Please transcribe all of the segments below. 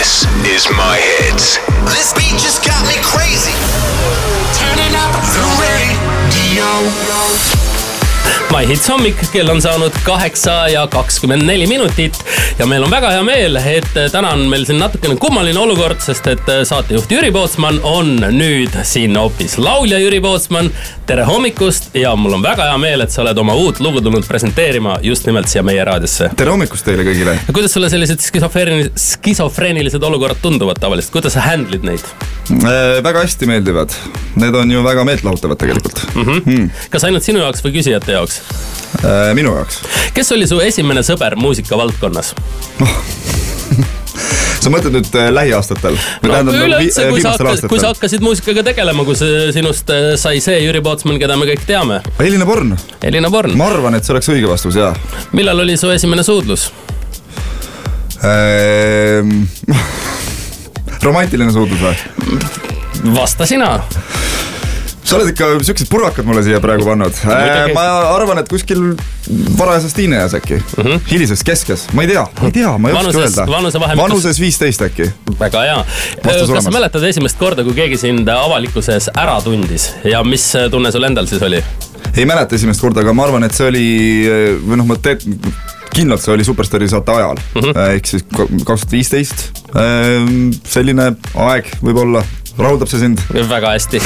This is my hits. This beat just got me crazy. Turning up the radio. My Hits hommik, kell on saanud kaheksa ja kakskümmend neli minutit ja meil on väga hea meel, et täna on meil siin natukene kummaline olukord, sest et saatejuht Jüri Pootsman on nüüd siin hoopis laulja Jüri Pootsman. tere hommikust ja mul on väga hea meel, et sa oled oma uut lugu tulnud presenteerima just nimelt siia meie raadiosse. tere hommikust teile kõigile. kuidas sulle sellised skisofreenilised, skisofreenilised olukorrad tunduvad tavaliselt, kuidas sa handle'id neid äh,? väga hästi meeldivad, need on ju väga meeltlahutavad tegelikult mm. -hmm. Mm. kas ainult sinu jaoks või küsijate jaoks? Äh, minu jaoks. kes oli su esimene sõber muusikavaldkonnas oh. sa mõtled nüüd äh, lähiaastatel? no üleüldse, kui sa hakkasid, kui sa hakkasid muusikaga tegelema, kui sinust äh, sai see Jüri Pootsman, keda me kõik teame. Elina Born. Elina Born. ma arvan, et see oleks õige vastus, jaa. millal oli su esimene suudlus ehm,? romantiline suudlus või? vasta sina sa oled ikka siuksed purrakad mulle siia praegu pannud äh,. ma arvan, et kuskil varajases tiineas äkki mm, -hmm. hilises keskes, ma ei tea, ma ei tea, ma ei oska öelda. vanuses viisteist äkki. väga hea. kas sa mäletad esimest korda, kui keegi sind avalikkuses ära tundis ja mis tunne sul endal siis oli? ei mäleta esimest korda, aga ma arvan, et see oli või noh, ma teed kindlalt see oli Superstaari saate ajal mm -hmm. ehk siis kaks tuhat viisteist. Selline aeg võib-olla rahuldab see sind? väga hästi.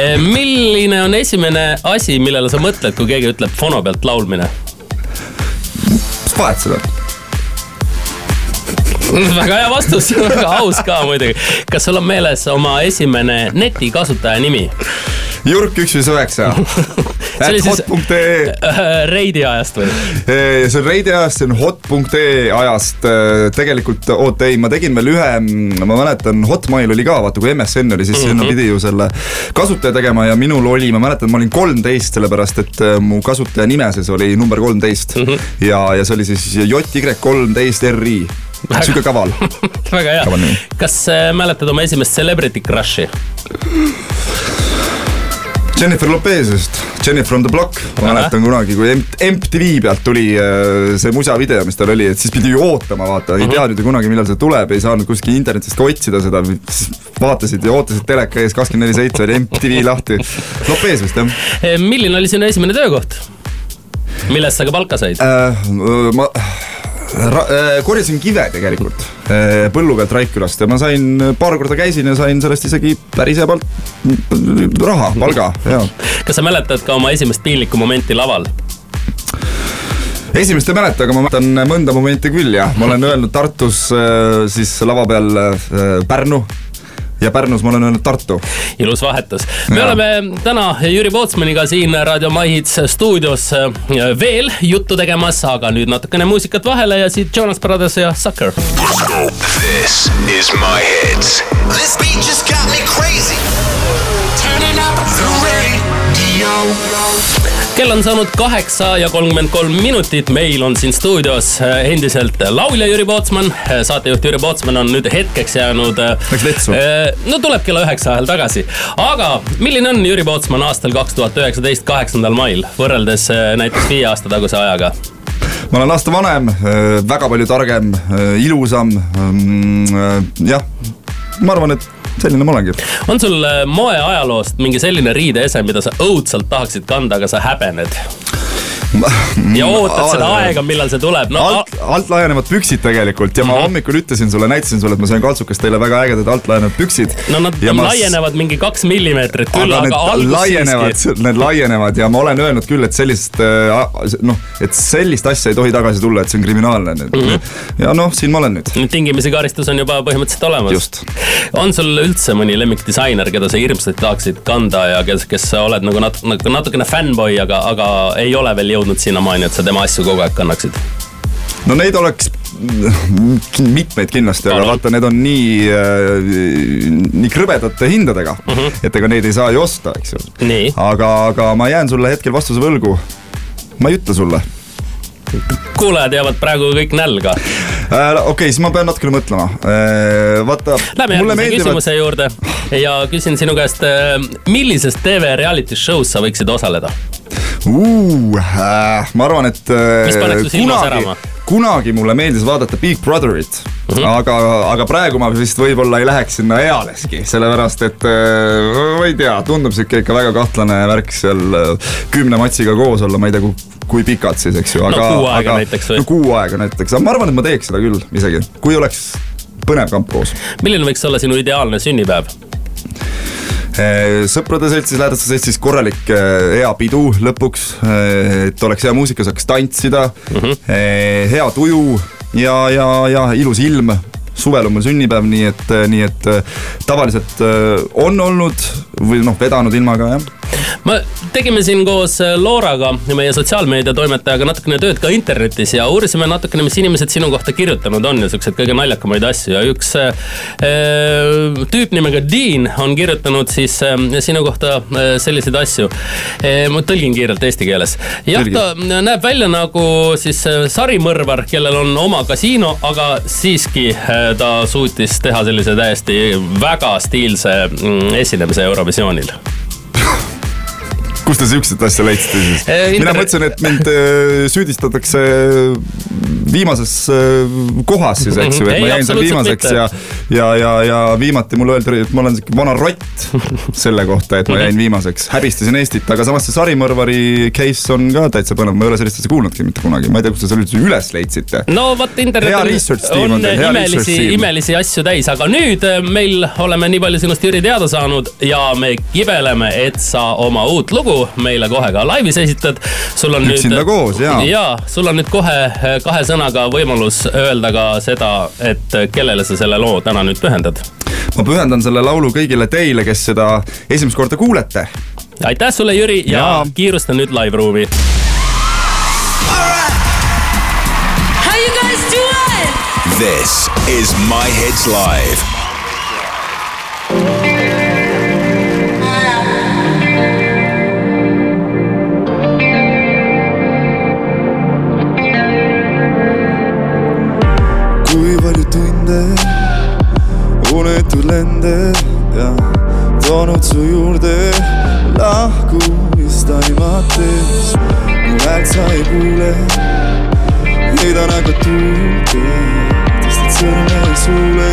Eh, milline on esimene asi, millele sa mõtled, kui keegi ütleb fono pealt laulmine? vahet seda väga hea vastus, väga aus ka muidugi. kas sul on meeles oma esimene netikasutaja nimi? Jurk üks viis üheksa hot.ee Reidi ajast või? see on Reidi ajast, see on hot.ee ajast. Äh, tegelikult, oota ei, ma tegin veel ühe, ma mäletan, Hotmail oli ka, vaata kui MSN oli, siis mm -hmm. sinna pidi ju selle kasutaja tegema ja minul oli, ma mäletan, ma olin kolmteist, sellepärast et äh, mu kasutaja nime sees oli number kolmteist mm. -hmm. ja, ja see oli siis JY kolmteist RI sihuke kaval väga hea. kas äh, mäletad oma esimest celebrity crush'i? Jennifer Lopezist, Jennifer on the block, ma mäletan kunagi, kui MTV pealt tuli äh, see musa video, mis tal oli, et siis pidi ju ootama, vaata, ei mhm. teadnud ju kunagi, millal see tuleb, ei saanud kuskil internetist ka otsida seda, vaatasid ja ootasid teleka ees kakskümmend neli seitse oli MTV lahti. Lopez vist jah. Milline oli sinu esimene töökoht? millest sa ka palka said äh,? ma korjasin kive tegelikult äh, põllu pealt Raikkülast ja ma sain, paar korda käisin ja sain sellest isegi päris hea palt raha, palga, jaa. kas sa mäletad ka oma esimest piinlikku momenti laval? esimest ei mäleta, aga ma mäletan mõnda momenti küll jah, ma olen öelnud Tartus äh, siis lava peal Pärnu ja Pärnus ma olen öelnud Tartu. ilus vahetus. me ja. oleme täna Jüri Pootsmaniga siin Raadio Maihits stuudios äh, veel juttu tegemas, aga nüüd natukene muusikat vahele ja siit Jonas Brothers ja Sucker. This is my hits. This beat just got me crazy. Turning up the radio kell on saanud kaheksa ja kolmkümmend kolm minutit, meil on siin stuudios äh, endiselt laulja Jüri Pootsman, äh, saatejuht Jüri Pootsman on nüüd hetkeks jäänud. Äh, Läks vetsu? no tuleb kella üheksa ajal tagasi, aga milline on Jüri Pootsman aastal kaks tuhat üheksateist, kaheksandal mail, võrreldes näiteks viie aasta taguse ajaga? ma olen aasta vanem, väga palju targem, ilusam, mm, jah, ma arvan, et selline ma olengi. on sul äh, moeajaloost mingi selline riideese, mida sa õudselt tahaksid kanda, aga sa häbened? Ja ootad seda aega, millal see tuleb no,. alt, alt laienevad püksid tegelikult ja ma mm -hmm. hommikul ütlesin sulle, näitasin sulle, et ma sain kaltsukast teile väga ägedad alt laienevad püksid. no nad ma... laienevad mingi kaks millimeetrit küll, aga, aga alguses laienevad, siiski. Need laienevad ja ma olen öelnud küll, et sellist äh, noh, et sellist asja ei tohi tagasi tulla, et see on kriminaalne mm. -hmm. ja noh, siin ma olen nüüd. tingimisi karistus on juba põhimõtteliselt olemas. on sul üldse mõni lemmikdisainer, keda sa hirmsasti tahaksid kanda ja kes, kes sa oled nagu nat-, nagu natukene fännboi, aga, aga ei ole veel jõudnud sinnamaani, et sa tema asju kogu aeg kannaksid? no neid oleks mitmeid kindlasti, aga vaata, need on nii äh,, nii krõbedate hindadega mm, -hmm. et ega neid ei saa ju osta, eks ju. aga, aga ma jään sulle hetkel vastuse võlgu. ma ei ütle sulle kuulajad jäävad praegu kõik nälga. äh, okei okay,, siis ma pean natukene mõtlema äh,. vaata. Lähme järgmise meeldivad... küsimuse juurde ja küsin sinu käest, äh, millises TV reality show's sa võiksid osaleda uh,? Äh, ma arvan, et. silma särama? kunagi mulle meeldis vaadata Big Brotherit mm, -hmm. aga, aga praegu ma vist võib-olla ei läheks sinna ealeski, sellepärast et äh, ma ei tea, tundub sihuke ikka väga kahtlane värk seal äh, kümne matsiga koos olla, ma ei tea, kui pikad siis, eks ju, aga. no kuu aega aga, näiteks või? no kuu aega näiteks, aga ma arvan, et ma teeks seda küll isegi, kui oleks põnev kamp koos. milline võiks olla sinu ideaalne sünnipäev? Eh, sõprade seltsis, lähedaste seltsis korralik eh, hea pidu lõpuks, eh, et oleks hea muusika, saaks tantsida. Mm, -hmm. hea tuju ja, ja, ja ilus ilm. Suvel on mul sünnipäev, nii et, nii et tavaliselt on olnud või noh, vedanud ilmaga jah me tegime siin koos äh, Looraga, meie sotsiaalmeedia toimetajaga natukene tööd ka internetis ja uurisime natukene, mis inimesed sinu kohta kirjutanud on ja siukseid kõige naljakamaid asju ja üks äh, äh tüüp nimega Dean on kirjutanud siis äh, sinu kohta äh, selliseid asju äh,. ma tõlgin kiirelt eesti keeles. jah, ta näeb välja nagu siis äh, sarimõrvar, kellel on oma kasiino, aga siiski äh, ta suutis teha sellise täiesti väga stiilse mm, esinemise Eurovisioonil kust te siukseid asja leidsite siis? mina mõtlesin, et mind äh, süüdistatakse viimases äh, kohas siis, eks ju, et ma jäin seal viimaseks mitte. ja, ja, ja, ja viimati mulle öeldi, et ma olen siuke vana rott selle kohta, et ma jäin viimaseks. häbistasin Eestit, aga samas see sarimõrvari case on ka täitsa põnev, ma ei ole sellist asja kuulnudki mitte kunagi, ma ei tea, kust te selle üldse üles leidsite. no vot, internetil on, on imelisi, imelisi asju täis, aga nüüd äh, meil oleme nii palju sinust, Jüri, teada saanud ja me kibeleme, et sa oma uut lugu meile kohe ka laivis esitad. sul on Üksinda nüüd. koos, jaa. jaa, sul on nüüd kohe eh, kahe sõnaga võimalus öelda ka seda, et kellele sa selle loo täna nüüd pühendad. ma pühendan selle laulu kõigile teile, kes seda esimest korda kuulete. aitäh sulle, Jüri ja, ja kiirusta nüüd live ruumi. This is My Hits Live. Lende ja toonud su juurde lahkumist aimates. mu häält sa ei kuule, heidan aga tuult ja tõstad sõrme suule.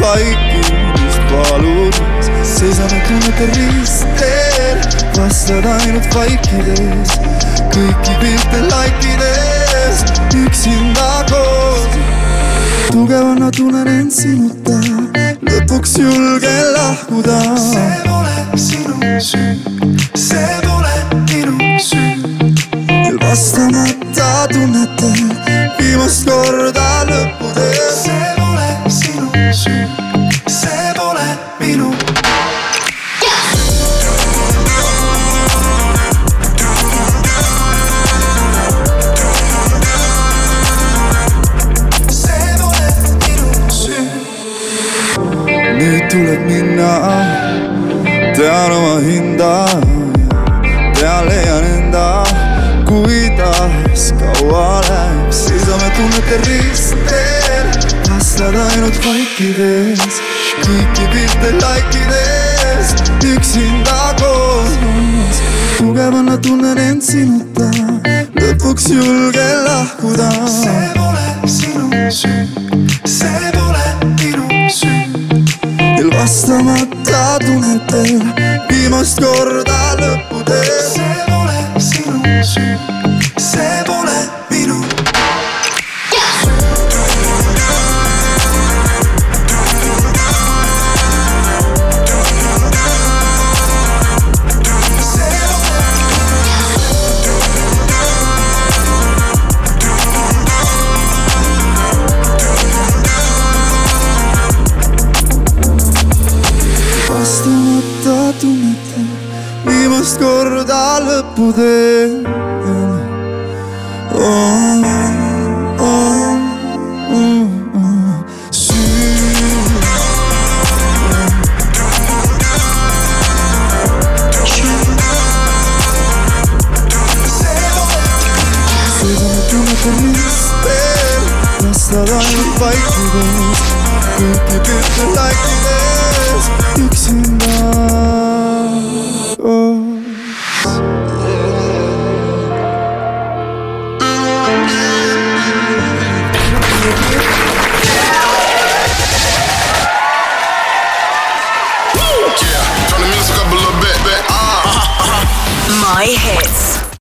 vaikimist paludes, seisame tunnete ristel, vastad ainult vaikides, kõiki pilte laikides, üksinda koos tugevana tunnen end sinuta, lõpuks julgen lahkuda. see pole sinu süü, see pole minu süü. veel vastamata tunnetel viimast korda lõppudes. Tuleb minna. tean oma hinda, tean, leian enda, kuidas kaua läheb, seisame tunnete ristel, vastad ainult vaikides, kõiki pilte laikides, üksinda koos. tugevana tunnen end sinuta, lõpuks julgen lahkuda. see pole sinu süü, see pole vastamata tunnetel viimast korda lõppudes. see pole sinu süü, poder. Oh, oh, oh, oh. Sur Yes, that like this. You can hits.